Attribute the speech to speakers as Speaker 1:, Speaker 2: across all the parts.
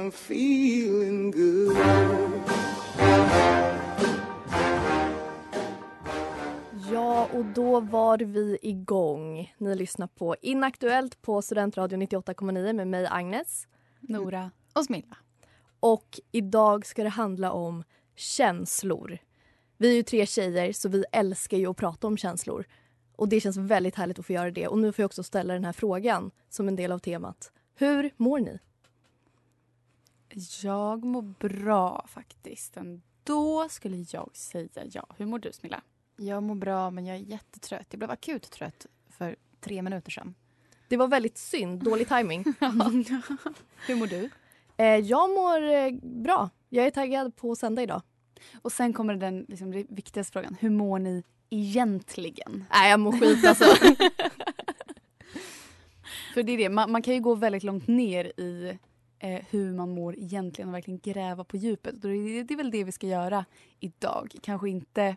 Speaker 1: I'm feeling good.
Speaker 2: Ja, och då var vi igång. Ni lyssnar på Inaktuellt på Studentradion 98,9 med mig Agnes.
Speaker 3: Nora och Smilla.
Speaker 2: Och idag ska det handla om känslor. Vi är ju tre tjejer så vi älskar ju att prata om känslor. Och det känns väldigt härligt att få göra det. Och nu får jag också ställa den här frågan som en del av temat. Hur mår ni?
Speaker 3: Jag mår bra faktiskt. Då skulle jag säga ja. Hur mår du Smilla?
Speaker 4: Jag mår bra men jag är jättetrött. Jag blev akut trött för tre minuter sedan.
Speaker 2: Det var väldigt synd, dålig timing.
Speaker 3: Hur mår du?
Speaker 2: Eh, jag mår eh, bra. Jag är taggad på sända idag.
Speaker 3: Och sen kommer den liksom, viktigaste frågan. Hur mår ni egentligen?
Speaker 2: Nej, jag mår skit alltså.
Speaker 3: För det är det, man, man, kan ju gå väldigt långt ner i eh, hur man mår egentligen och verkligen gräva på djupet. Och det, det är väl det vi ska göra idag. Kanske inte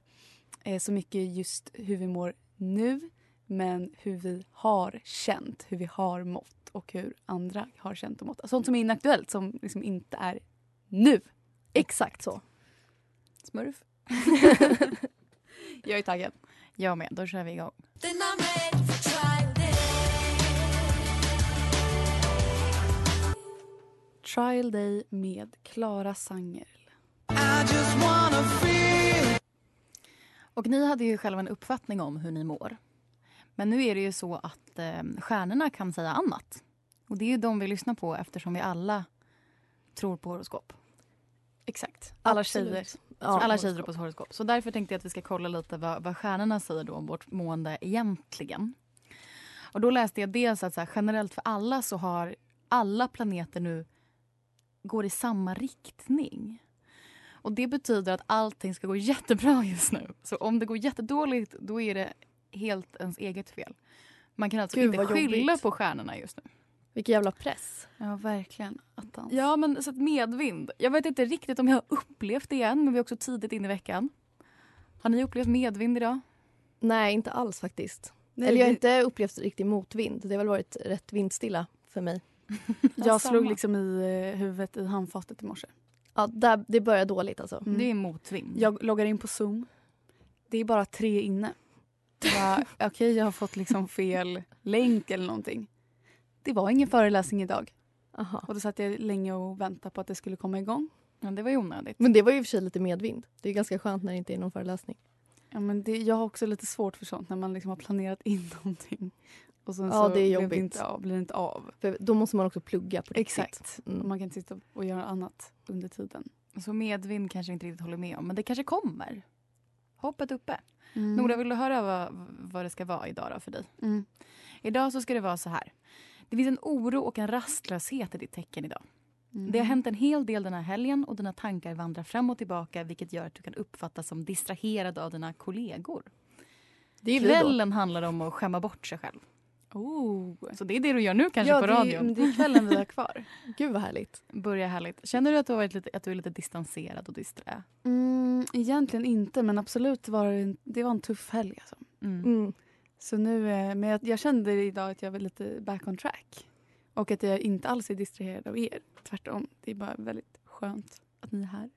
Speaker 3: eh, så mycket just hur vi mår nu men hur vi har känt, hur vi har mått och hur andra har känt och mått. Sånt som är inaktuellt, som liksom inte är nu.
Speaker 2: Exakt så.
Speaker 3: Smurf. jag är taggad.
Speaker 4: Jag med. Då kör vi igång.
Speaker 3: Trial Day med Klara Sangerl.
Speaker 4: Och ni hade ju själva en uppfattning om hur ni mår. Men nu är det ju så att eh, stjärnorna kan säga annat. Och det är ju de vi lyssnar på eftersom vi alla tror på horoskop.
Speaker 3: Exakt.
Speaker 4: Alla tjejer, ja, alla tjejer tror på horoskop. Så därför tänkte jag att vi ska kolla lite vad, vad stjärnorna säger då om vårt mående egentligen. Och då läste jag dels att så här, generellt för alla så har alla planeter nu går i samma riktning. Och det betyder att allting ska gå jättebra just nu. Så om det går jättedåligt då är det helt ens eget fel. Man kan alltså Gud, inte skylla jobbigt. på stjärnorna just nu.
Speaker 2: Vilken jävla press.
Speaker 3: Ja, verkligen. Attans. Ja, men så medvind. Jag vet inte riktigt om jag har upplevt det än, men vi är också tidigt in i veckan. Har ni upplevt medvind idag?
Speaker 2: Nej, inte alls faktiskt. Nej, Eller jag har inte upplevt riktig motvind. Det har väl varit rätt vindstilla för mig.
Speaker 3: Jag slog liksom i eh, huvudet i handfatet i morse.
Speaker 2: Ja, där, det börjar dåligt alltså.
Speaker 4: Mm. Det är motvind.
Speaker 3: Jag loggar in på Zoom. Det är bara tre inne. Okej, okay, jag har fått liksom fel länk eller någonting. Det var ingen föreläsning idag. Aha. Och då satt jag länge och väntade på att det skulle komma igång.
Speaker 4: Ja, det var ju onödigt.
Speaker 2: Men det var ju i och för sig lite medvind. Det är ganska skönt när det inte är någon föreläsning.
Speaker 3: Ja, men det, jag har också lite svårt för sånt när man liksom har planerat in någonting. Och sen
Speaker 2: ja,
Speaker 3: så
Speaker 2: det är
Speaker 3: jobbigt. Blir det inte av, blir inte av.
Speaker 2: För då måste man också plugga på
Speaker 3: riktigt. Exakt. Mm. Man kan inte sitta och göra annat under tiden.
Speaker 4: Så medvind kanske inte riktigt håller med om, men det kanske kommer. Hoppet uppe. Mm. Nora, vill du höra vad, vad det ska vara idag då för dig? Mm. Idag så ska det vara så här. Det finns en oro och en rastlöshet i ditt tecken idag. Mm. Det har hänt en hel del den här helgen och dina tankar vandrar fram och tillbaka vilket gör att du kan uppfattas som distraherad av dina kollegor. Det Kvällen handlar om att skämma bort sig själv.
Speaker 3: Oh.
Speaker 4: Så det är det du gör nu kanske
Speaker 3: ja,
Speaker 4: på radion.
Speaker 3: men det är kvällen vi har kvar.
Speaker 2: Gud vad härligt.
Speaker 4: Börja härligt. Känner du att du, har varit lite, att du är lite distanserad och disträ?
Speaker 3: Mm, egentligen inte, men absolut var det, en, det var en tuff helg. Alltså.
Speaker 4: Mm.
Speaker 2: Mm.
Speaker 3: Så nu, eh, men jag, jag kände idag att jag var lite back on track. Och att jag inte alls är distraherad av er. Tvärtom. Det är bara väldigt skönt att ni är här.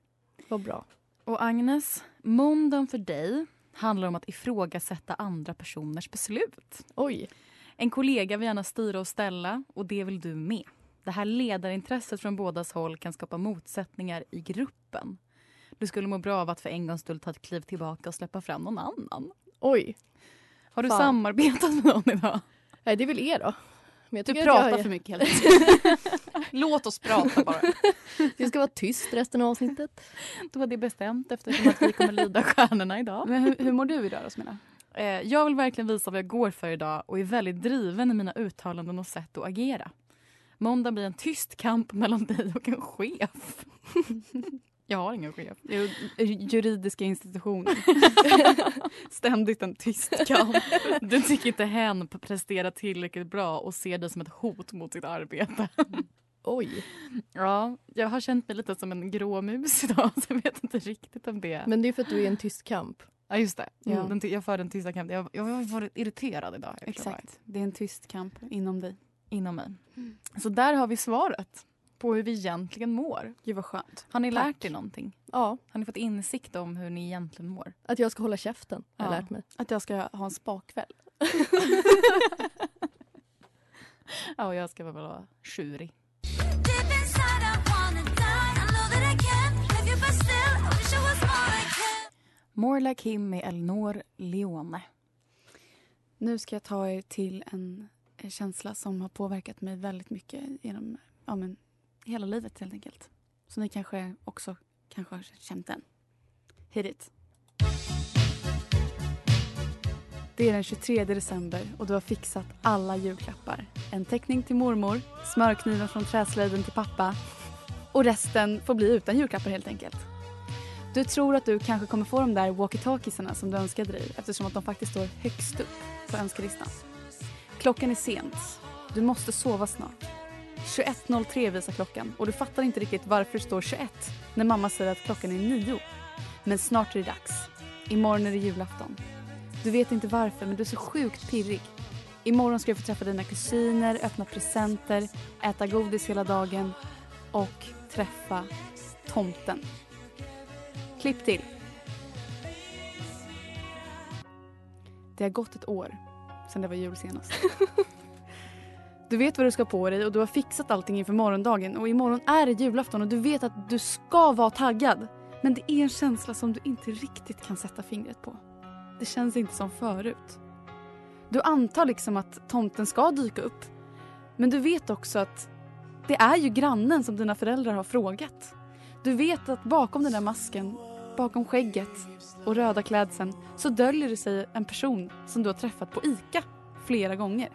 Speaker 2: Vad bra.
Speaker 4: Och Agnes, måndagen för dig handlar om att ifrågasätta andra personers beslut.
Speaker 2: Oj.
Speaker 4: En kollega vill gärna styra och ställa och det vill du med. Det här ledarintresset från bådas håll kan skapa motsättningar i gruppen. Du skulle må bra av att för en gångs skull ta ett kliv tillbaka och släppa fram någon annan.
Speaker 2: Oj.
Speaker 4: Har du
Speaker 2: Fan.
Speaker 4: samarbetat med någon idag?
Speaker 2: Nej, det är väl er då. Men jag
Speaker 3: Du pratar
Speaker 2: jag,
Speaker 3: för mycket hela tiden.
Speaker 4: Låt oss prata bara.
Speaker 2: Det ska vara tyst resten av avsnittet.
Speaker 4: Då var det bestämt eftersom att vi kommer lyda stjärnorna idag.
Speaker 3: Men hur, hur mår du idag då Smilla?
Speaker 4: Eh, Jag vill verkligen visa vad jag går för idag och är väldigt driven i mina uttalanden och sätt att agera. Måndag blir en tyst kamp mellan dig och en chef. Jag har ingen chef.
Speaker 3: Jo, Juridiska institutioner. Ständigt en tyst kamp.
Speaker 4: Du tycker inte hen presterar tillräckligt bra och ser dig som ett hot mot sitt arbete.
Speaker 2: Oj.
Speaker 4: Ja, jag har känt mig lite som en grå mus idag så jag vet inte riktigt om det.
Speaker 2: Men det är för att du är en tyst kamp.
Speaker 4: Ja, just det.
Speaker 2: Ja.
Speaker 4: Den, jag för den tysta kampen. Jag, jag har varit irriterad idag.
Speaker 3: Exakt. Det är en tyst kamp inom dig.
Speaker 4: inom mig. Så där har vi svaret på hur vi egentligen mår.
Speaker 3: Gud vad skönt.
Speaker 4: Har ni
Speaker 3: Tack.
Speaker 4: lärt er någonting?
Speaker 2: Ja,
Speaker 4: Har ni fått insikt om hur ni egentligen mår?
Speaker 2: att jag ska hålla käften har jag
Speaker 4: Ja.
Speaker 2: lärt mig.
Speaker 3: Att jag ska ha en spakväll.
Speaker 4: Ja, och jag ska vara tjurig. More like him med Elnor Leone.
Speaker 3: Nu ska jag ta er till en känsla som har påverkat mig väldigt mycket genom ja, men, hela livet helt enkelt. Så ni kanske också kanske har känt den. Hit it. Det är den 23 december och du har fixat alla julklappar. En teckning till mormor, smörknivar från träslöjden till pappa och resten får bli utan julklappar helt enkelt. Du tror att du kanske kommer få de där walkie-talkiesarna som du önskade dig eftersom att de faktiskt står högst upp på önskelistan. Klockan är sent. Du måste sova snart. 21.03 visar klockan och du fattar inte riktigt varför det står 21 när mamma säger att klockan är 9. Men snart är det dags. Imorgon är det julafton. Du vet inte varför men du är så sjukt pirrig. Imorgon ska du få träffa dina kusiner, öppna presenter, äta godis hela dagen och träffa tomten. Klipp till. Det har gått ett år sedan det var jul senast. Du vet vad du ska på dig och du har fixat allting inför morgondagen och imorgon är det julafton och du vet att du ska vara taggad. Men det är en känsla som du inte riktigt kan sätta fingret på. Det känns inte som förut. Du antar liksom att tomten ska dyka upp. Men du vet också att det är ju grannen som dina föräldrar har frågat. Du vet att bakom den där masken, bakom skägget och röda klädseln så döljer det sig en person som du har träffat på ICA flera gånger.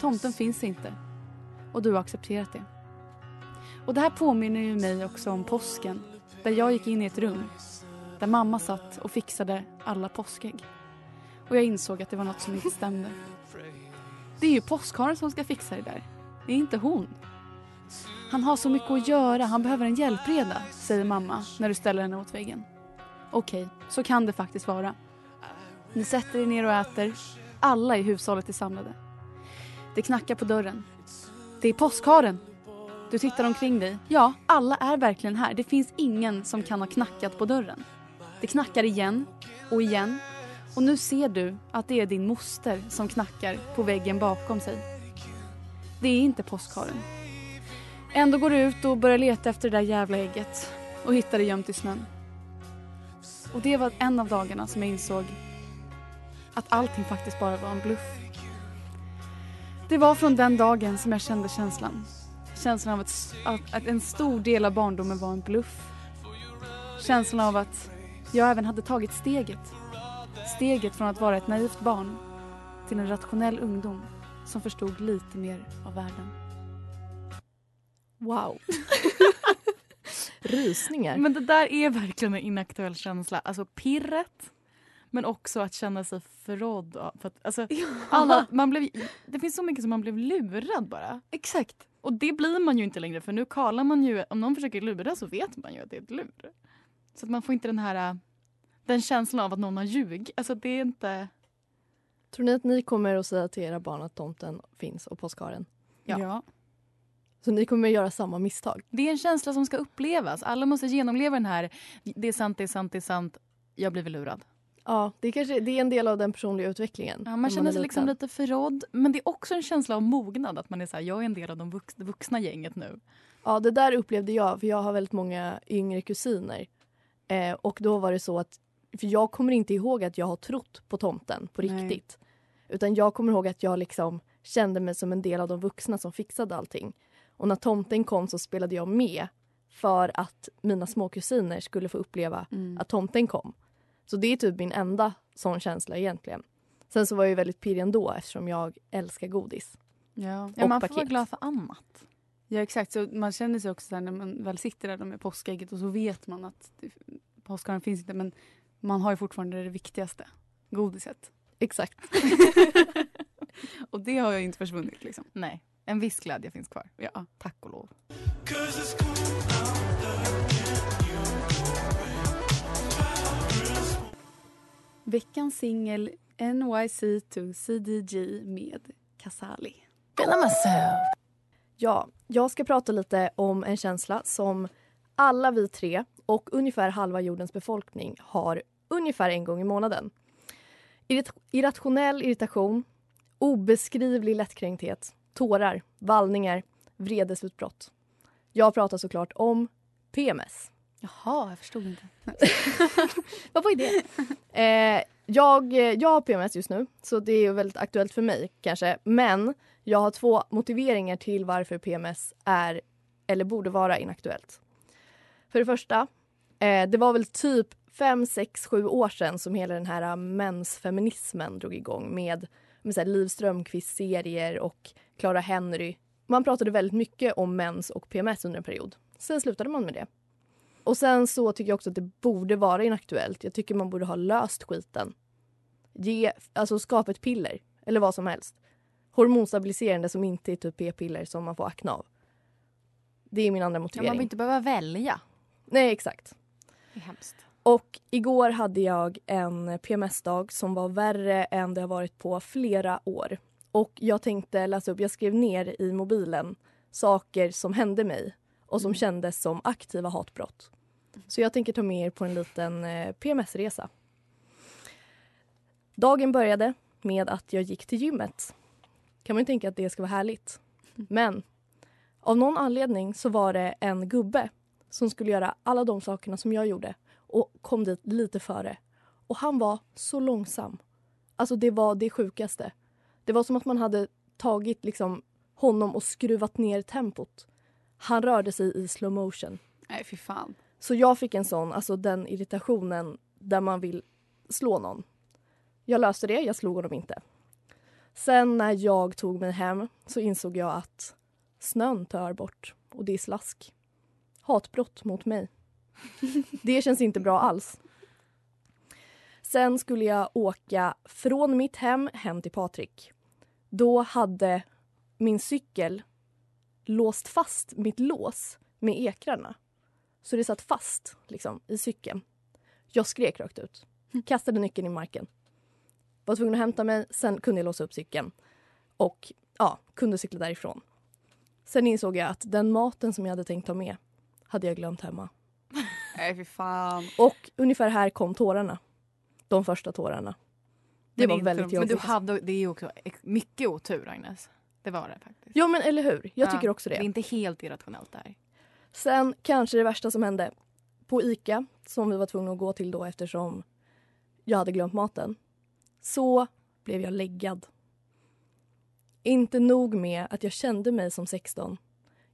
Speaker 3: Tomten finns inte och du har accepterat det. Och det här påminner ju mig också om påsken där jag gick in i ett rum där mamma satt och fixade alla påskägg. Och jag insåg att det var något som inte stämde. Det är ju påskharen som ska fixa det där. Det är inte hon. Han har så mycket att göra, han behöver en hjälpreda, säger mamma när du ställer henne mot väggen. Okej, så kan det faktiskt vara. Ni sätter er ner och äter. Alla i hushållet är samlade. Det knackar på dörren. Det är påskharen. Du tittar omkring dig. Ja, alla är verkligen här. Det finns ingen som kan ha knackat på dörren. Det knackar igen och igen. Och nu ser du att det är din moster som knackar på väggen bakom sig. Det är inte påskharen. Ändå går du ut och börjar leta efter det där jävla ägget och hittar det gömt i snön. Och det var en av dagarna som jag insåg att allting faktiskt bara var en bluff. Det var från den dagen som jag kände känslan. Känslan av att, att, att en stor del av barndomen var en bluff. Känslan av att jag även hade tagit steget. Steget från att vara ett naivt barn till en rationell ungdom som förstod lite mer av världen.
Speaker 2: Wow. Rysningar.
Speaker 4: Men det där är verkligen en inaktuell känsla. Alltså pirret, Men också att känna sig förrådd. För att, alltså, alla, man blev, det finns så mycket som man blev lurad bara.
Speaker 3: Exakt.
Speaker 4: Och det blir man ju inte längre för nu kallar man ju, om någon försöker lura så vet man ju att det är ett lur. Så att man får inte den här, äh, den känslan av att någon har ljug. Alltså det är inte...
Speaker 2: Tror ni att ni kommer att säga till era barn att tomten finns och påskharen?
Speaker 4: Ja.
Speaker 2: Så ni kommer att göra samma misstag?
Speaker 4: Det är en känsla som ska upplevas. Alla måste genomleva den här, det är sant, det är sant, det är sant, jag blir väl lurad.
Speaker 2: Ja, det, är kanske, det är en del av den personliga utvecklingen.
Speaker 4: Ja, man känner sig liksom lite förrådd. Men det är också en känsla av mognad. Att man är så här, jag är en del av de vux, det vuxna gänget nu.
Speaker 2: Ja, det där upplevde jag, för jag har väldigt många yngre kusiner. Eh, och då var det så att, för jag kommer inte ihåg att jag har trott på tomten på
Speaker 3: Nej.
Speaker 2: riktigt. Utan jag kommer ihåg att jag liksom kände mig som en del av de vuxna som fixade allting. Och när tomten kom så spelade jag med för att mina små kusiner skulle få uppleva
Speaker 3: Mm.
Speaker 2: att tomten kom. Så det är typ min enda sån känsla egentligen. Sen så var jag ju väldigt pirrig ändå eftersom jag älskar godis.
Speaker 3: Ja.
Speaker 4: Ja, man får vara
Speaker 2: paket.
Speaker 4: glad för annat.
Speaker 3: ja, exakt. Så man känner sig också så här, när man väl sitter där med påskägget och så vet man att påskharen finns inte men man har ju fortfarande det viktigaste. Godiset.
Speaker 2: Exakt.
Speaker 3: Och det har ju inte försvunnit liksom.
Speaker 4: Nej, en viss glädje finns kvar.
Speaker 3: Ja.
Speaker 4: Tack och lov.
Speaker 3: Veckans singel NYC2 CDG med Casali.
Speaker 2: Ja, jag ska prata lite om en känsla som alla vi tre och ungefär halva jordens befolkning har ungefär en gång i månaden. Irrit- irrationell irritation, obeskrivlig lättkränkthet, tårar, vallningar, vredesutbrott. Jag pratar såklart om PMS.
Speaker 3: Jaha, jag förstod inte.
Speaker 2: Vad var det? eh, jag, jag har PMS just nu, så det är väldigt aktuellt för mig kanske. Men jag har två motiveringar till varför PMS är eller borde vara inaktuellt. För det första, eh, det var väl typ fem, sex, sju år sedan som hela den här mensfeminismen drog igång med, med så här Liv Strömquists serier och Clara Henry. Man pratade väldigt mycket om mens och PMS under en period. Sen slutade man med det. Och sen så tycker jag också att det borde vara inaktuellt. Jag tycker man borde ha löst skiten. Ge, alltså skapa ett piller, eller vad som helst. Hormonstabiliserande som inte är typ p-piller som man får akne av. Det är min andra
Speaker 4: Ja,
Speaker 2: motivering.
Speaker 4: man vill inte behöva välja.
Speaker 2: Nej, exakt.
Speaker 4: Det är hemskt.
Speaker 2: Och igår hade jag en PMS-dag som var värre än det har varit på flera år. Och jag tänkte läsa upp, jag skrev ner i mobilen saker som hände mig och som kändes som aktiva hatbrott. Så jag tänker ta med er på en liten eh, PMS-resa. Dagen började med att jag gick till gymmet. Kan man ju tänka att det ska vara härligt. Men av någon anledning så var det en gubbe som skulle göra alla de sakerna som jag gjorde och kom dit lite före. Och han var så långsam. Alltså det var det sjukaste. Det var som att man hade tagit liksom honom och skruvat ner tempot. Han rörde sig i slow motion.
Speaker 3: Nej, fy fan.
Speaker 2: Så jag fick en sån, alltså den irritationen där man vill slå någon. Jag löste det, jag slog honom inte. Sen när jag tog mig hem så insåg jag att snön tör bort och det är slask. Hatbrott mot mig. Det känns inte bra alls. Sen skulle jag åka från mitt hem hem till Patrik. Då hade min cykel låst fast mitt lås med ekrarna. Så det satt fast liksom, i cykeln. Jag skrek rakt ut. Kastade nyckeln i marken. Var tvungen att hämta mig, sen kunde jag låsa upp cykeln. Och ja, kunde cykla därifrån. Sen insåg jag att den maten som jag hade tänkt ta med hade jag glömt hemma.
Speaker 3: Nej, fy fan.
Speaker 2: Och ungefär här kom tårarna. De första tårarna. Det
Speaker 3: Men
Speaker 2: var väldigt
Speaker 3: de-
Speaker 4: Men du
Speaker 2: jobbigt.
Speaker 4: hade, det är också mycket otur, Agnes. Det var det faktiskt.
Speaker 2: Ja men eller hur, jag
Speaker 4: Ja,
Speaker 2: tycker också
Speaker 4: Det
Speaker 2: det.
Speaker 4: är inte helt irrationellt där.
Speaker 2: Sen kanske det värsta som hände. På Ica, som vi var tvungna att gå till då eftersom jag hade glömt maten. Så blev jag läggad. Inte nog med att jag kände mig som 16.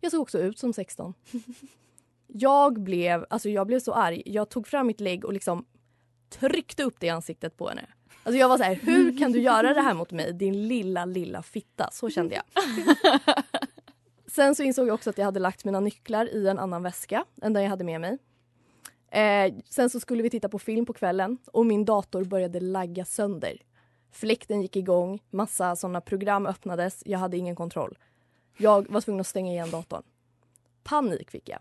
Speaker 2: Jag såg också ut som 16. Jag blev, alltså jag blev så arg. Jag tog fram mitt lägg och liksom tryckte upp det i ansiktet på henne. Alltså jag var så här, hur kan du göra det här mot mig? Din lilla, lilla fitta. Så kände jag. Sen så insåg jag också att jag hade lagt mina nycklar i en annan väska än den jag hade med mig. Eh, sen så skulle vi titta på film på kvällen och min dator började lagga sönder. Fläkten gick igång, massa sådana program öppnades, jag hade ingen kontroll. Jag var tvungen att stänga igen datorn. Panik fick jag.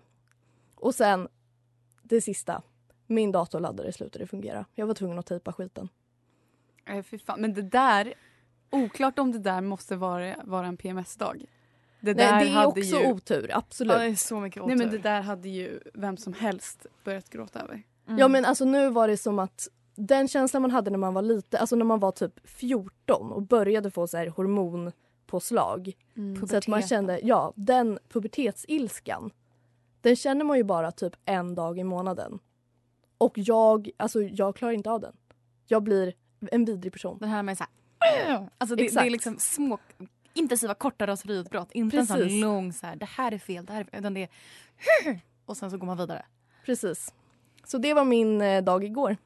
Speaker 2: Och sen, det sista. Min datorladdare slutade fungera. Jag var tvungen att tejpa skiten.
Speaker 3: Eh, fy fan. Men det där, oklart om det där måste vara, vara en PMS-dag. Det
Speaker 2: Nej,
Speaker 3: där
Speaker 2: det är
Speaker 3: hade
Speaker 2: också
Speaker 3: ju,
Speaker 2: otur, absolut.
Speaker 4: Ja, det är så mycket otur.
Speaker 3: Nej men det där hade ju vem som helst börjat gråta över.
Speaker 4: Mm.
Speaker 2: Ja men alltså nu var det som att den känslan man hade när man var lite, alltså när man var typ 14 och började få så här hormonpåslag. Så att man kände, ja den pubertetsilskan. Den känner man ju bara typ en dag i månaden. Och jag, alltså jag klarar inte av den. Jag blir en vidrig person.
Speaker 4: Den här med så här, alltså det, det är liksom små intensiva korta raseriutbrott. Inte en sån
Speaker 2: Precis.
Speaker 4: lång så här, det här är fel, det här är fel. Utan det är och sen så går man vidare.
Speaker 2: Precis. Så det var min eh, dag igår.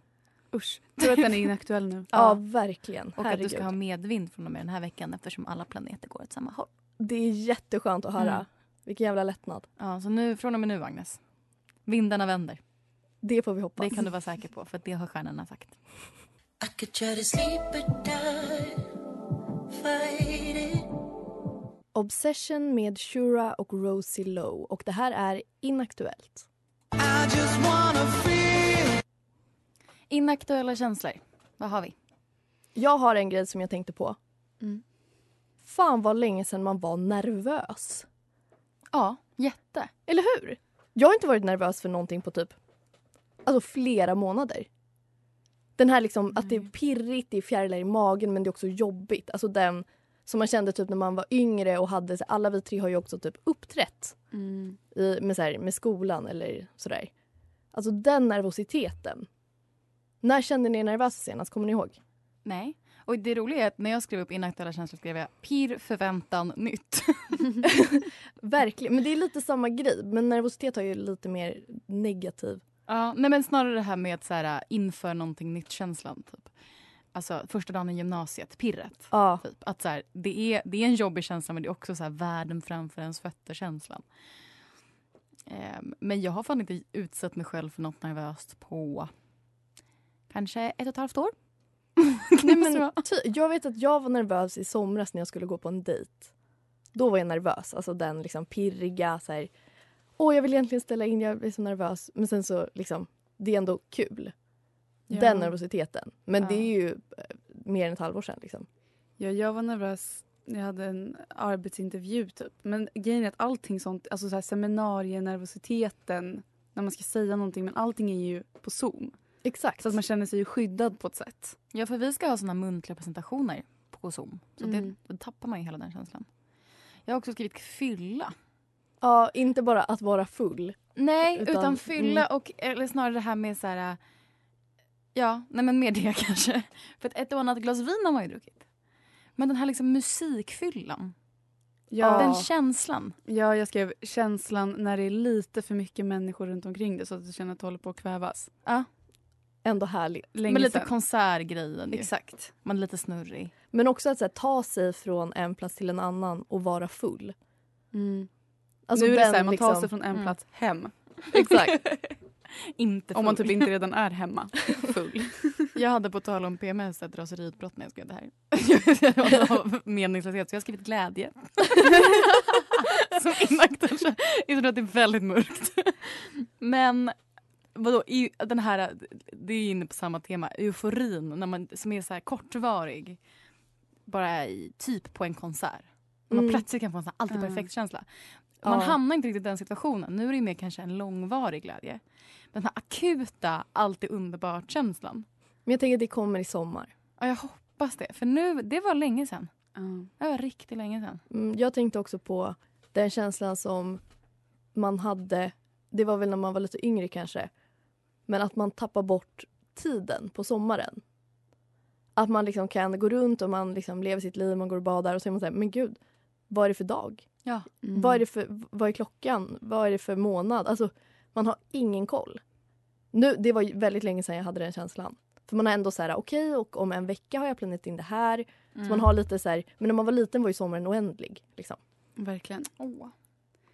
Speaker 3: Usch, tror att den är inaktuell nu.
Speaker 2: Ja, verkligen.
Speaker 4: Och att
Speaker 2: Herregud.
Speaker 4: du ska ha medvind från och med den här veckan eftersom alla planeter går åt samma håll.
Speaker 2: Det är jätteskönt att höra.
Speaker 4: Mm.
Speaker 2: Vilken jävla lättnad.
Speaker 4: Ja, så nu, från och med nu Agnes. Vindarna vänder.
Speaker 2: Det får vi hoppas.
Speaker 4: Det kan du vara säker på för att det har stjärnorna sagt.
Speaker 1: I could try to sleep or die, fighting.
Speaker 2: Obsession med Shura och Rosie Lowe. Och det här är Inaktuellt.
Speaker 1: I just wanna feel.
Speaker 4: Inaktuella känslor. Vad har vi?
Speaker 2: Jag har en grej som jag tänkte på.
Speaker 4: Mm.
Speaker 2: Fan vad länge sedan man var nervös.
Speaker 4: Ja, jätte.
Speaker 2: Eller hur? Jag har inte varit nervös för någonting på typ alltså flera månader. Den här liksom att det är pirrigt, det är fjärilar i magen men det är också jobbigt. Alltså den som man kände typ när man var yngre och hade, så alla vi tre har ju också typ uppträtt
Speaker 3: Mm.
Speaker 2: i, med, så här, med skolan eller sådär. Alltså den nervositeten. När kände ni er nervösa senast? Kommer ni ihåg?
Speaker 4: Nej. Och det roliga är att när jag skrev upp inaktuella känslor skrev jag pirr, förväntan, nytt.
Speaker 2: Verkligen. Men det är lite samma grej. Men nervositet har ju lite mer negativ.
Speaker 4: Ja, nej men snarare det här med att så här, inför någonting nytt-känslan. Typ. Alltså första dagen i gymnasiet, pirret.
Speaker 2: Ja.
Speaker 4: Typ. Att så här, det, är, det är en jobbig känsla men det är också så här, världen framför ens fötter-känslan. Ehm, men jag har fan inte utsatt mig själv för något nervöst på kanske ett och ett halvt år.
Speaker 2: Nej, men, jag vet att jag var nervös i somras när jag skulle gå på en dejt. Då var jag nervös. Alltså den liksom pirriga så här. Åh, jag vill egentligen ställa in, jag är så nervös. Men sen så liksom, det är ändå kul.
Speaker 3: Ja.
Speaker 2: Den nervositeten. Men
Speaker 3: Ja.
Speaker 2: det är ju eh, mer än ett halvår sedan liksom.
Speaker 3: Ja, jag var nervös när jag hade en arbetsintervju typ. Men grejen är att allting sånt, alltså så här seminarienervositeten när man ska säga någonting men allting är ju på zoom.
Speaker 2: Exakt.
Speaker 3: Så att man känner sig ju skyddad på ett sätt.
Speaker 4: Ja, för vi ska ha såna muntliga presentationer på Zoom. Så
Speaker 3: Mm.
Speaker 4: det, då tappar man ju hela den känslan. Jag har också skrivit fylla.
Speaker 2: Ja, inte bara att vara full.
Speaker 4: Nej,
Speaker 2: Utan-
Speaker 4: utan, fylla
Speaker 2: mm.
Speaker 4: och eller snarare det här med så här... Ja, nej men mer det kanske. För ett och annat glas vin har man ju druckit. Men den här liksom musikfyllan.
Speaker 3: Ja,
Speaker 4: Den känslan.
Speaker 3: ja, jag skrev känslan när det är lite för mycket människor runt omkring dig så att du känner att du håller på att kvävas.
Speaker 4: Ja,
Speaker 2: Ändå härligt.
Speaker 3: Länge
Speaker 4: men lite konsertgrejen.
Speaker 3: Exakt.
Speaker 4: Man är lite snurrig.
Speaker 2: Men också att här, ta sig från en plats till en annan och vara full.
Speaker 3: Mm.
Speaker 2: Alltså
Speaker 3: nu är det
Speaker 2: den
Speaker 3: så här, man tar
Speaker 2: liksom-
Speaker 3: sig från en
Speaker 4: Mm.
Speaker 3: plats hem.
Speaker 2: Exakt.
Speaker 4: Inte
Speaker 3: Om man typ inte redan är hemma. Full.
Speaker 4: Jag hade på tal om PMS ett raseriutbrott när jag skrev det här. Av meningslöshet. Så jag har skrivit glädje. Som. Jag tror att det är väldigt mörkt. Men vadå, i- den här, det är inne på samma tema, euforin när man, som är så här kortvarig. Bara i, typ på en konsert. Man
Speaker 2: Mm.
Speaker 4: plötsligt kan få en sån här alltid
Speaker 3: Mm.
Speaker 4: perfekt känsla. Man
Speaker 2: Ja.
Speaker 4: hamnar inte riktigt i den situationen. Nu är det mer kanske en långvarig glädje. Den här akuta, alltid underbart känslan.
Speaker 2: Men jag tänker att det kommer i sommar.
Speaker 4: Ja, jag hoppas det. För nu, det var länge sedan.
Speaker 3: Ja.
Speaker 4: Det var riktigt länge sedan.
Speaker 2: Mm, jag tänkte också på den känslan som man hade, det var väl när man var lite yngre kanske, men att man tappar bort tiden på sommaren. Att man liksom kan gå runt och man liksom lever sitt liv, man går och badar och så är man såhär, men gud, vad är det för dag?
Speaker 4: Ja.
Speaker 3: Mm.
Speaker 2: Vad, är det för, vad är klockan? Vad är det för månad? Alltså, man har ingen koll. Nu, det var ju väldigt länge sedan jag hade den känslan. För man har ändå så här, okej, och om en vecka har jag planerat in det här. Så man har lite så här, men när man var liten var ju sommaren oändlig. Liksom.
Speaker 3: Verkligen.
Speaker 4: Åh.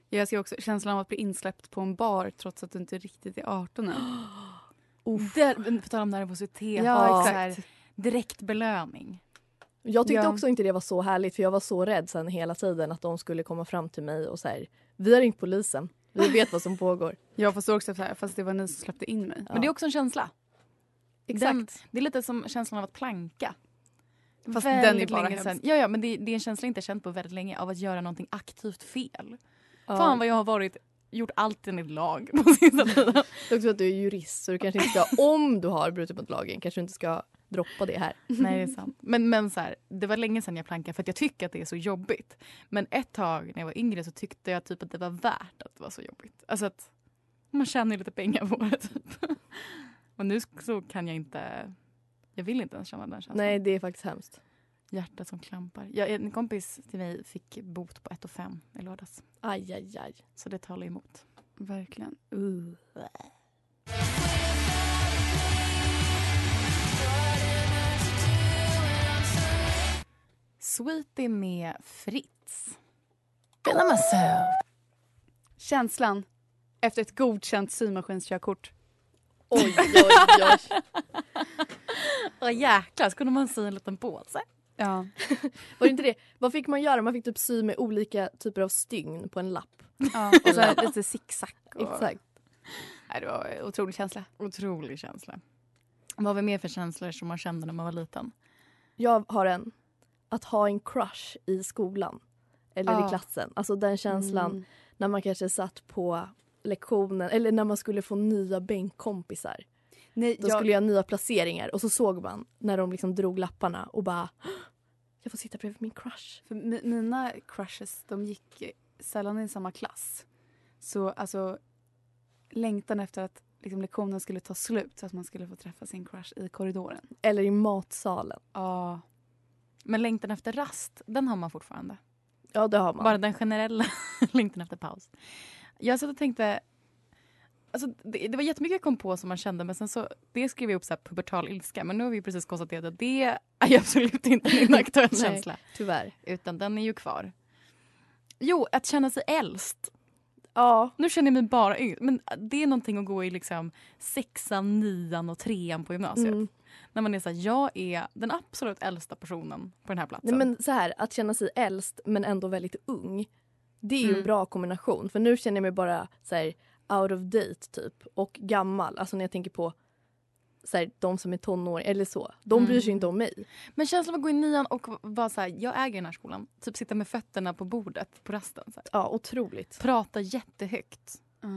Speaker 3: Jag ser också känslan av att bli insläppt på en bar trots att du inte riktigt är 18 än.
Speaker 4: Där, på tal om nervositet.
Speaker 3: Ja, exakt.
Speaker 4: här, direkt belöning.
Speaker 2: Jag tyckte
Speaker 3: Ja.
Speaker 2: också inte det var så härligt för jag var så rädd sen hela tiden att de skulle komma fram till mig och säga vi har ringt polisen, vi vet vad som pågår.
Speaker 3: Jag förstår också så här, fast det var ni som släppte in mig.
Speaker 4: Men det är också en känsla.
Speaker 2: Exakt.
Speaker 4: Den, det är lite som känslan av att planka.
Speaker 3: Fast
Speaker 4: Väldigt
Speaker 3: den är bara
Speaker 4: länge sedan. Ja, ja, men det, det är en känsla jag inte känt på väldigt länge av att göra någonting aktivt fel.
Speaker 2: Ja.
Speaker 4: Fan vad jag har varit, gjort allt enligt lag på sista tiden.
Speaker 2: Det är också att du är jurist så du kanske inte ska, om du har brutit mot lagen, kanske du inte ska droppa det här.
Speaker 4: Nej, det är sant. Men, men så här, det var länge sedan jag plankade för att jag tycker att det är så jobbigt. Men ett tag när jag var yngre så tyckte jag typ att det var värt att det var så jobbigt. Alltså att man tjänar lite pengar på det. Typ. Och nu så kan jag inte, jag vill inte ens känna den känslan.
Speaker 2: Nej, det är faktiskt hemskt.
Speaker 4: Hjärtat som klampar. Jag, en kompis till mig fick bot på 1 5 i lördags.
Speaker 2: Aj, aj, aj.
Speaker 4: Så det talar emot.
Speaker 3: Verkligen.
Speaker 2: Uh.
Speaker 4: Sweetie med Fritz.
Speaker 3: Känslan efter ett godkänt symaskinskörkort.
Speaker 2: Oj, oj, oj.
Speaker 4: Åh jäklar, så kunde man sy en liten påse.
Speaker 3: Ja.
Speaker 2: Var det inte det? Vad fick man göra? Man fick typ sy med olika typer av stygn på en lapp.
Speaker 3: ja. Och så här, lite zigzag. Och...
Speaker 2: Exakt.
Speaker 3: Nej, det var en otrolig känsla.
Speaker 4: Otrolig känsla. Vad var vi mer för känslor som man kände när man var liten?
Speaker 2: Jag har en. Att ha en crush i skolan. Eller
Speaker 3: Ja.
Speaker 2: i klassen. Alltså den känslan
Speaker 3: Mm.
Speaker 2: när man kanske satt på lektionen eller när man skulle få nya bänkkompisar.
Speaker 3: Nej,
Speaker 2: Då
Speaker 3: jag,
Speaker 2: skulle jag ha nya placeringar och så såg man när de liksom drog lapparna och bara jag får sitta bredvid min crush.
Speaker 3: för mi- mina crushes de gick sällan i samma klass. Så alltså längtan efter att liksom, lektionen skulle ta slut så att man skulle få träffa sin crush i korridoren.
Speaker 2: Eller i matsalen.
Speaker 3: Ja.
Speaker 4: Men längtan efter rast, den har man fortfarande.
Speaker 2: Ja det har man.
Speaker 4: Bara den generella längtan efter paus. Jag satt och tänkte... Alltså, det, det var jättemycket jag kom på som man kände men sen så det skrev jag upp så här pubertal ilska men nu har vi precis konstaterat att det är absolut inte min aktuell
Speaker 2: Nej.
Speaker 4: känsla.
Speaker 2: Tyvärr.
Speaker 4: Utan den är ju kvar. Jo, att känna sig äldst.
Speaker 2: Ja.
Speaker 4: Nu känner jag mig bara yngre. Men det är någonting att gå i liksom sexan, nian och trean på gymnasiet.
Speaker 2: Mm.
Speaker 4: När man är så här, jag är den absolut äldsta personen på den här platsen.
Speaker 2: Nej, men så här, att känna sig äldst men ändå väldigt ung. Det är ju
Speaker 4: Mm.
Speaker 2: en bra kombination. För nu känner jag mig bara så här, out of date typ. Och gammal. Alltså när jag tänker på så här, de som är tonår eller så. De
Speaker 4: Mm.
Speaker 2: bryr sig inte om mig.
Speaker 4: Men känslan av att gå i nian och vara så här, jag äger den här skolan. Typ sitta med fötterna på bordet på rasten. Så här.
Speaker 2: Ja, otroligt.
Speaker 4: Prata jättehögt.
Speaker 3: Ja.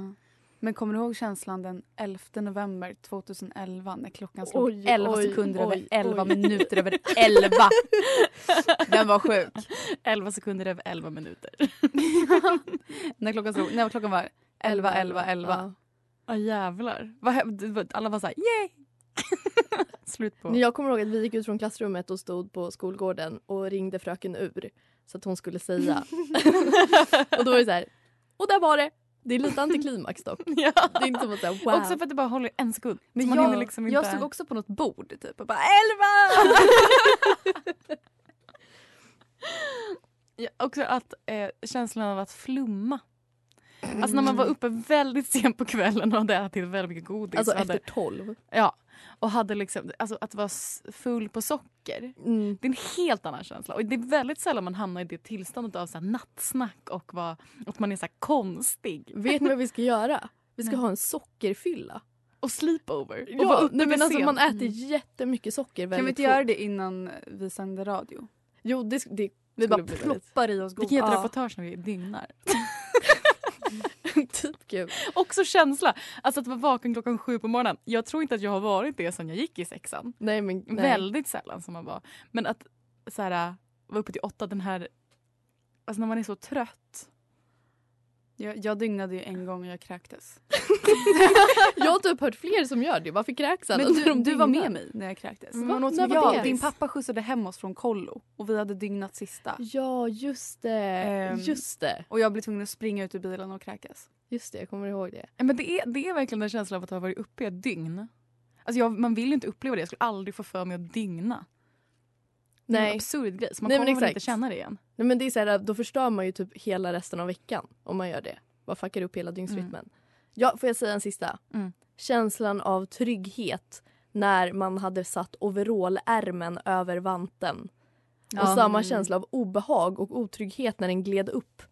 Speaker 3: Men kommer du ihåg känslan den 11 november 2011 när klockan slog
Speaker 2: Oj,
Speaker 3: 11
Speaker 2: oj,
Speaker 3: sekunder över
Speaker 2: oj,
Speaker 3: 11
Speaker 2: oj.
Speaker 3: minuter över 11? Den var sjuk.
Speaker 4: 11 sekunder över 11 minuter.
Speaker 3: när klockan slog, när klockan var 11, 11, 11.
Speaker 2: Ja.
Speaker 4: Ja jävlar. Alla var så här, yay! Slut på.
Speaker 2: Jag kommer ihåg att vi gick ut från klassrummet och stod på skolgården och ringde fröken ur så att hon skulle säga. och då var det så här, och där var det. Det är lite antiklimax dock.
Speaker 4: Ja.
Speaker 2: Det är inte som att säga wow.
Speaker 4: Också för att det bara håller en sekund.
Speaker 3: Men jag,
Speaker 4: liksom inte...
Speaker 3: jag stod också på något bord typ och bara 11!
Speaker 4: Ja, också att eh, känslan av att flumma. Alltså när man var uppe väldigt sent på kvällen och hade ätit väldigt mycket godis.
Speaker 2: Alltså
Speaker 4: hade,
Speaker 2: efter tolv.
Speaker 4: Ja. Och hade liksom, alltså att vara full på socker.
Speaker 2: Mm.
Speaker 4: Det är en helt annan känsla. Och det är väldigt sällan man hamnar i det tillståndet av så här nattsnack och vad, att man är så här konstig.
Speaker 2: Vet ni vad vi ska göra? Vi ska
Speaker 4: Nej.
Speaker 2: ha en sockerfylla.
Speaker 4: Och sleepover. och
Speaker 2: Ja, nej, men alltså, man äter jättemycket socker väldigt
Speaker 3: Kan vi inte
Speaker 2: fort.
Speaker 3: göra det innan vi sänder radio?
Speaker 2: Jo, det, det
Speaker 3: Vi bara ploppar i oss
Speaker 4: Vi kan göra ett
Speaker 2: Ja.
Speaker 4: reportage när vi dygnar.
Speaker 2: typ kul.
Speaker 4: Också känsla. Alltså att vara vaken klockan sju på morgonen. Jag tror inte att jag har varit det sen jag gick i sexan.
Speaker 2: Nej, men, nej.
Speaker 4: Väldigt sällan som man var. Men att så här, vara uppe till åtta, den här... Alltså när man är så trött.
Speaker 3: Jag, jag dygnade ju en gång och jag kräktes.
Speaker 2: Jag har typ hört fler som gör det. Varför kräks alla
Speaker 3: Men du, du var med mig när jag kräktes.
Speaker 4: Men åt så
Speaker 2: När
Speaker 4: mycket
Speaker 2: var
Speaker 3: Ja,
Speaker 2: det?
Speaker 3: din pappa skjutsade hem oss från kollo och vi hade dygnat sista.
Speaker 2: Ja, just det.
Speaker 3: Ehm.
Speaker 2: Just det.
Speaker 3: Och jag blev tvungen att springa ut ur bilen och kräkas.
Speaker 2: Just det, jag kommer ihåg det.
Speaker 4: Ja, Men det är, det är verkligen en känsla av att ha varit uppe i ett dygn. Alltså jag, man vill ju inte uppleva det. Jag skulle aldrig få för mig att dygna. Är en
Speaker 2: Nej.
Speaker 4: absurd grej. Så man
Speaker 2: Nej,
Speaker 4: kommer väl inte känna det igen.
Speaker 2: Nej men det är så här, då förstör man ju typ hela resten av veckan om man gör det. bara fuckar upp hela dygnsrytmen. Ja, får jag säga en sista?
Speaker 4: Mm.
Speaker 2: Känslan av trygghet när man hade satt overallärmen över vanten.
Speaker 4: Ja.
Speaker 2: Och samma
Speaker 3: Mm.
Speaker 2: känsla av obehag och otrygghet när den gled upp.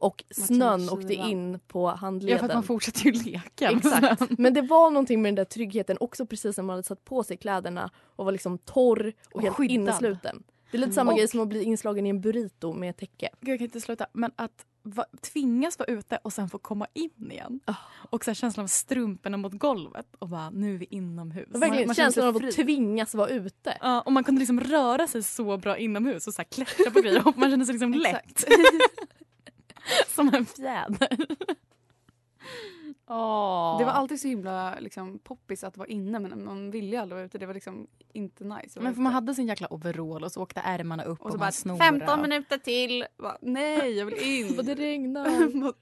Speaker 2: Och snön åkte in på
Speaker 4: Ja,
Speaker 2: handleden.
Speaker 4: för att man fortsätter ju leka.
Speaker 2: Exakt. Men det var någonting med den där tryggheten också precis när man hade satt på sig kläderna och var liksom torr och,
Speaker 4: Och
Speaker 2: helt
Speaker 4: skyddad.
Speaker 2: innesluten. Det är lite samma
Speaker 4: Och-
Speaker 2: grej som att bli inslagen i en burrito med täcke.
Speaker 4: Gud, jag kan inte sluta. Men att va, tvingas vara ute och sen få komma in igen.
Speaker 2: Ah.
Speaker 4: Och så här känslan av strumporna mot golvet och bara nu är vi inomhus.
Speaker 2: Verkligen
Speaker 4: Man- man känner
Speaker 2: känslan
Speaker 4: sig
Speaker 2: av att tvingas vara ute.
Speaker 4: Ja, och man kunde liksom röra sig så bra inomhus och så här klättra på grejer och man kände sig liksom lätt. Som en fjäder. Åh.
Speaker 3: Det var alltid så himla liksom, poppis att vara inne men man ville aldrig vara ute. Det var liksom inte nice.
Speaker 4: Men för man hade sin jäkla overall och så åkte ärmarna upp och,
Speaker 3: och så
Speaker 4: man
Speaker 3: bara
Speaker 4: snorade.
Speaker 3: 15 minuter till. Bara, Nej, jag vill in.
Speaker 2: Och det regnar.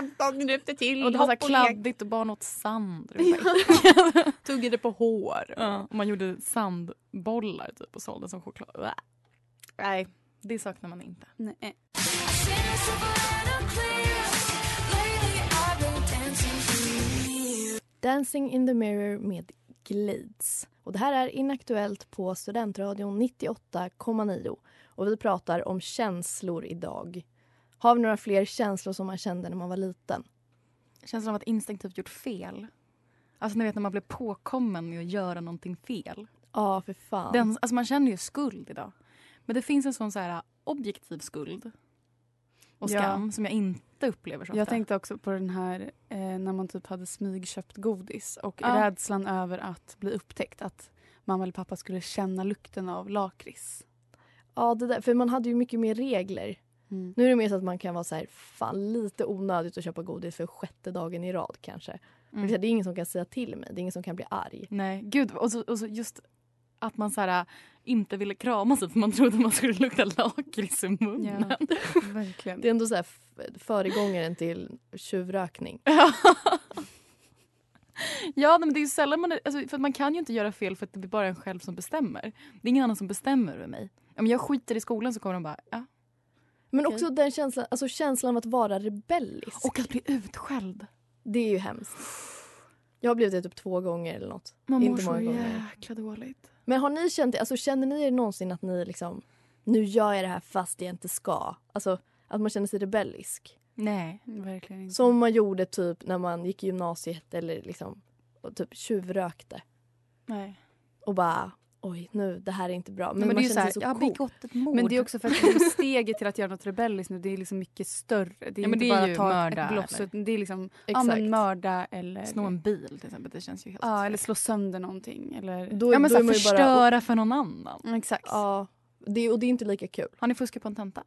Speaker 3: 15 minuter till.
Speaker 4: Och det var så kladdigt och barn åt sand. Bara-
Speaker 3: Tuggade på hår.
Speaker 4: Ja, och man gjorde sandbollar typ och sålde som choklad. Nej, det saknar man inte.
Speaker 3: Nej.
Speaker 2: Dancing in the mirror med Glades. Och det här är Inaktuellt på Studentradion 98,9. Och vi pratar om känslor idag. Har vi några fler känslor som man kände när man var liten?
Speaker 4: Känslan av att instinktivt gjort fel. Alltså ni vet när man blir påkommen med att göra någonting fel.
Speaker 2: Ja, för fan.
Speaker 4: Den, alltså man känner ju skuld idag. Men det finns en sån så här objektiv skuld och
Speaker 3: Ja.
Speaker 4: skam som jag inte upplever så ofta.
Speaker 3: Jag tänkte också på den här eh, när man typ hade smygköpt godis och
Speaker 4: Ja.
Speaker 3: rädslan över att bli upptäckt. Att mamma eller pappa skulle känna lukten av lakrits.
Speaker 2: Ja, det där, för man hade ju mycket mer regler.
Speaker 3: Mm.
Speaker 2: Nu är det mer så att man kan vara så här, fan lite onödigt att köpa godis för sjätte dagen i rad kanske.
Speaker 4: Mm.
Speaker 2: Det är ingen som kan säga till mig, det är ingen som kan bli arg.
Speaker 4: Nej, gud. Och så, och så just att man så här, inte ville krama sig för man trodde man skulle lukta lakrits i munnen.
Speaker 3: Ja, verkligen.
Speaker 2: Det är ändå så här föregångaren till tjuvrökning.
Speaker 4: Ja, men det är ju sällan man... Alltså, för man kan ju inte göra fel för att det blir bara en själv som bestämmer. Det är ingen annan som bestämmer över mig. Om jag skiter i skolan så kommer de bara... Ja.
Speaker 2: Men
Speaker 4: Okej.
Speaker 2: också den känslan, alltså känslan av att vara rebellisk.
Speaker 4: Och att bli utskälld.
Speaker 2: Det är ju hemskt. Jag har blivit det typ två gånger eller något.
Speaker 4: Man mår
Speaker 2: Inte
Speaker 4: så
Speaker 2: många gånger.
Speaker 4: jäkla dåligt.
Speaker 2: Men har ni känt alltså känner ni er någonsin att ni liksom, nu gör jag det här fast jag inte ska? Alltså att man känner sig rebellisk.
Speaker 4: Nej.
Speaker 3: Verkligen inte.
Speaker 2: Som man gjorde typ när man gick i gymnasiet eller liksom och typ tjuvrökte.
Speaker 4: Nej.
Speaker 2: Och bara, oj nu, det här är inte bra. Men,
Speaker 4: Men,
Speaker 2: man
Speaker 4: det är ju
Speaker 2: känner
Speaker 4: så här,
Speaker 2: sig så
Speaker 4: jag har
Speaker 2: cool.
Speaker 4: ett mord.
Speaker 3: Men det är också för att liksom steget till att göra något rebelliskt nu det är liksom mycket större. Det är
Speaker 4: Ja,
Speaker 3: inte
Speaker 4: det är
Speaker 3: bara att ta
Speaker 4: mörda,
Speaker 3: ett bloss. utan Det är liksom ja, men mörda eller,
Speaker 4: Snå en bil till exempel. Det känns ju helt...
Speaker 3: ja, eller slå sönder någonting. Eller,
Speaker 2: Då,
Speaker 4: ja, men
Speaker 2: då
Speaker 4: så här,
Speaker 2: ju bara,
Speaker 4: förstöra för någon annan.
Speaker 3: Exakt.
Speaker 2: ja, det, och det är inte lika kul.
Speaker 4: Har ni fuskat på en tenta?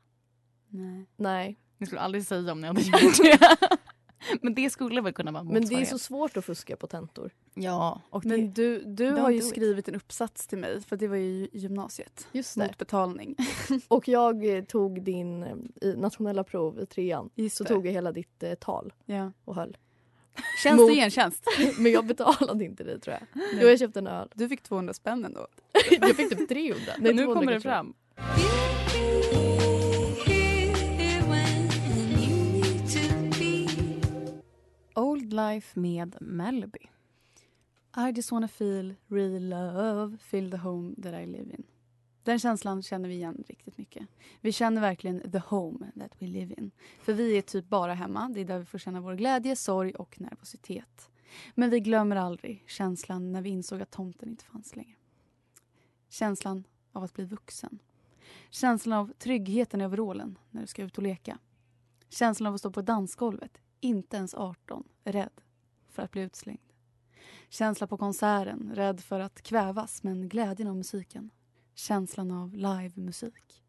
Speaker 3: Nej.
Speaker 2: Nej.
Speaker 4: Ni skulle aldrig säga om ni hade gjort det. men det skulle väl kunna vara en
Speaker 2: Men det är så svårt att fuska på tentor.
Speaker 4: Ja, och det...
Speaker 3: Men du, du har ju skrivit en uppsats till mig för det var ju i gymnasiet.
Speaker 2: Just det.
Speaker 3: Mot betalning.
Speaker 2: Och jag eh, tog din eh, i nationella prov i trean.
Speaker 3: Just
Speaker 2: Så
Speaker 3: det.
Speaker 2: tog jag hela ditt eh, tal
Speaker 3: Ja.
Speaker 2: och höll.
Speaker 3: Tjänst
Speaker 2: Mot-
Speaker 3: och gentjänst.
Speaker 2: Men jag betalade inte det tror jag. Jo, jag köpte en öl.
Speaker 3: Du fick 200 spänn ändå.
Speaker 2: jag fick typ 300. Nej,
Speaker 4: nu
Speaker 2: 200
Speaker 4: kommer det fram. Old med Melby.
Speaker 3: I just wanna feel real love, feel the home that I live in. Den känslan känner vi igen riktigt mycket. Vi känner verkligen the home that we live in. För vi är typ bara hemma. Det är där vi får känna vår glädje, sorg och nervositet. Men vi glömmer aldrig känslan när vi insåg att tomten inte fanns längre. Känslan av att bli vuxen. Känslan av tryggheten i overallen när du ska ut och leka. Känslan av att stå på dansgolvet, inte ens 18, rädd för att bli utslängd. Känsla på konserten, rädd för att kvävas men glädjen av musiken. Känslan av livemusik.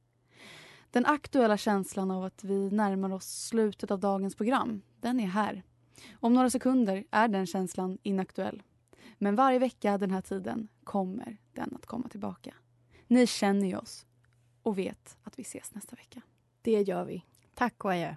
Speaker 3: Den aktuella känslan av att vi närmar oss slutet av dagens program, den är här. Om några sekunder är den känslan inaktuell. Men varje vecka den här tiden kommer den att komma tillbaka. Ni känner ju oss och vet att vi ses nästa vecka.
Speaker 2: Det gör vi.
Speaker 4: Tack och adjö.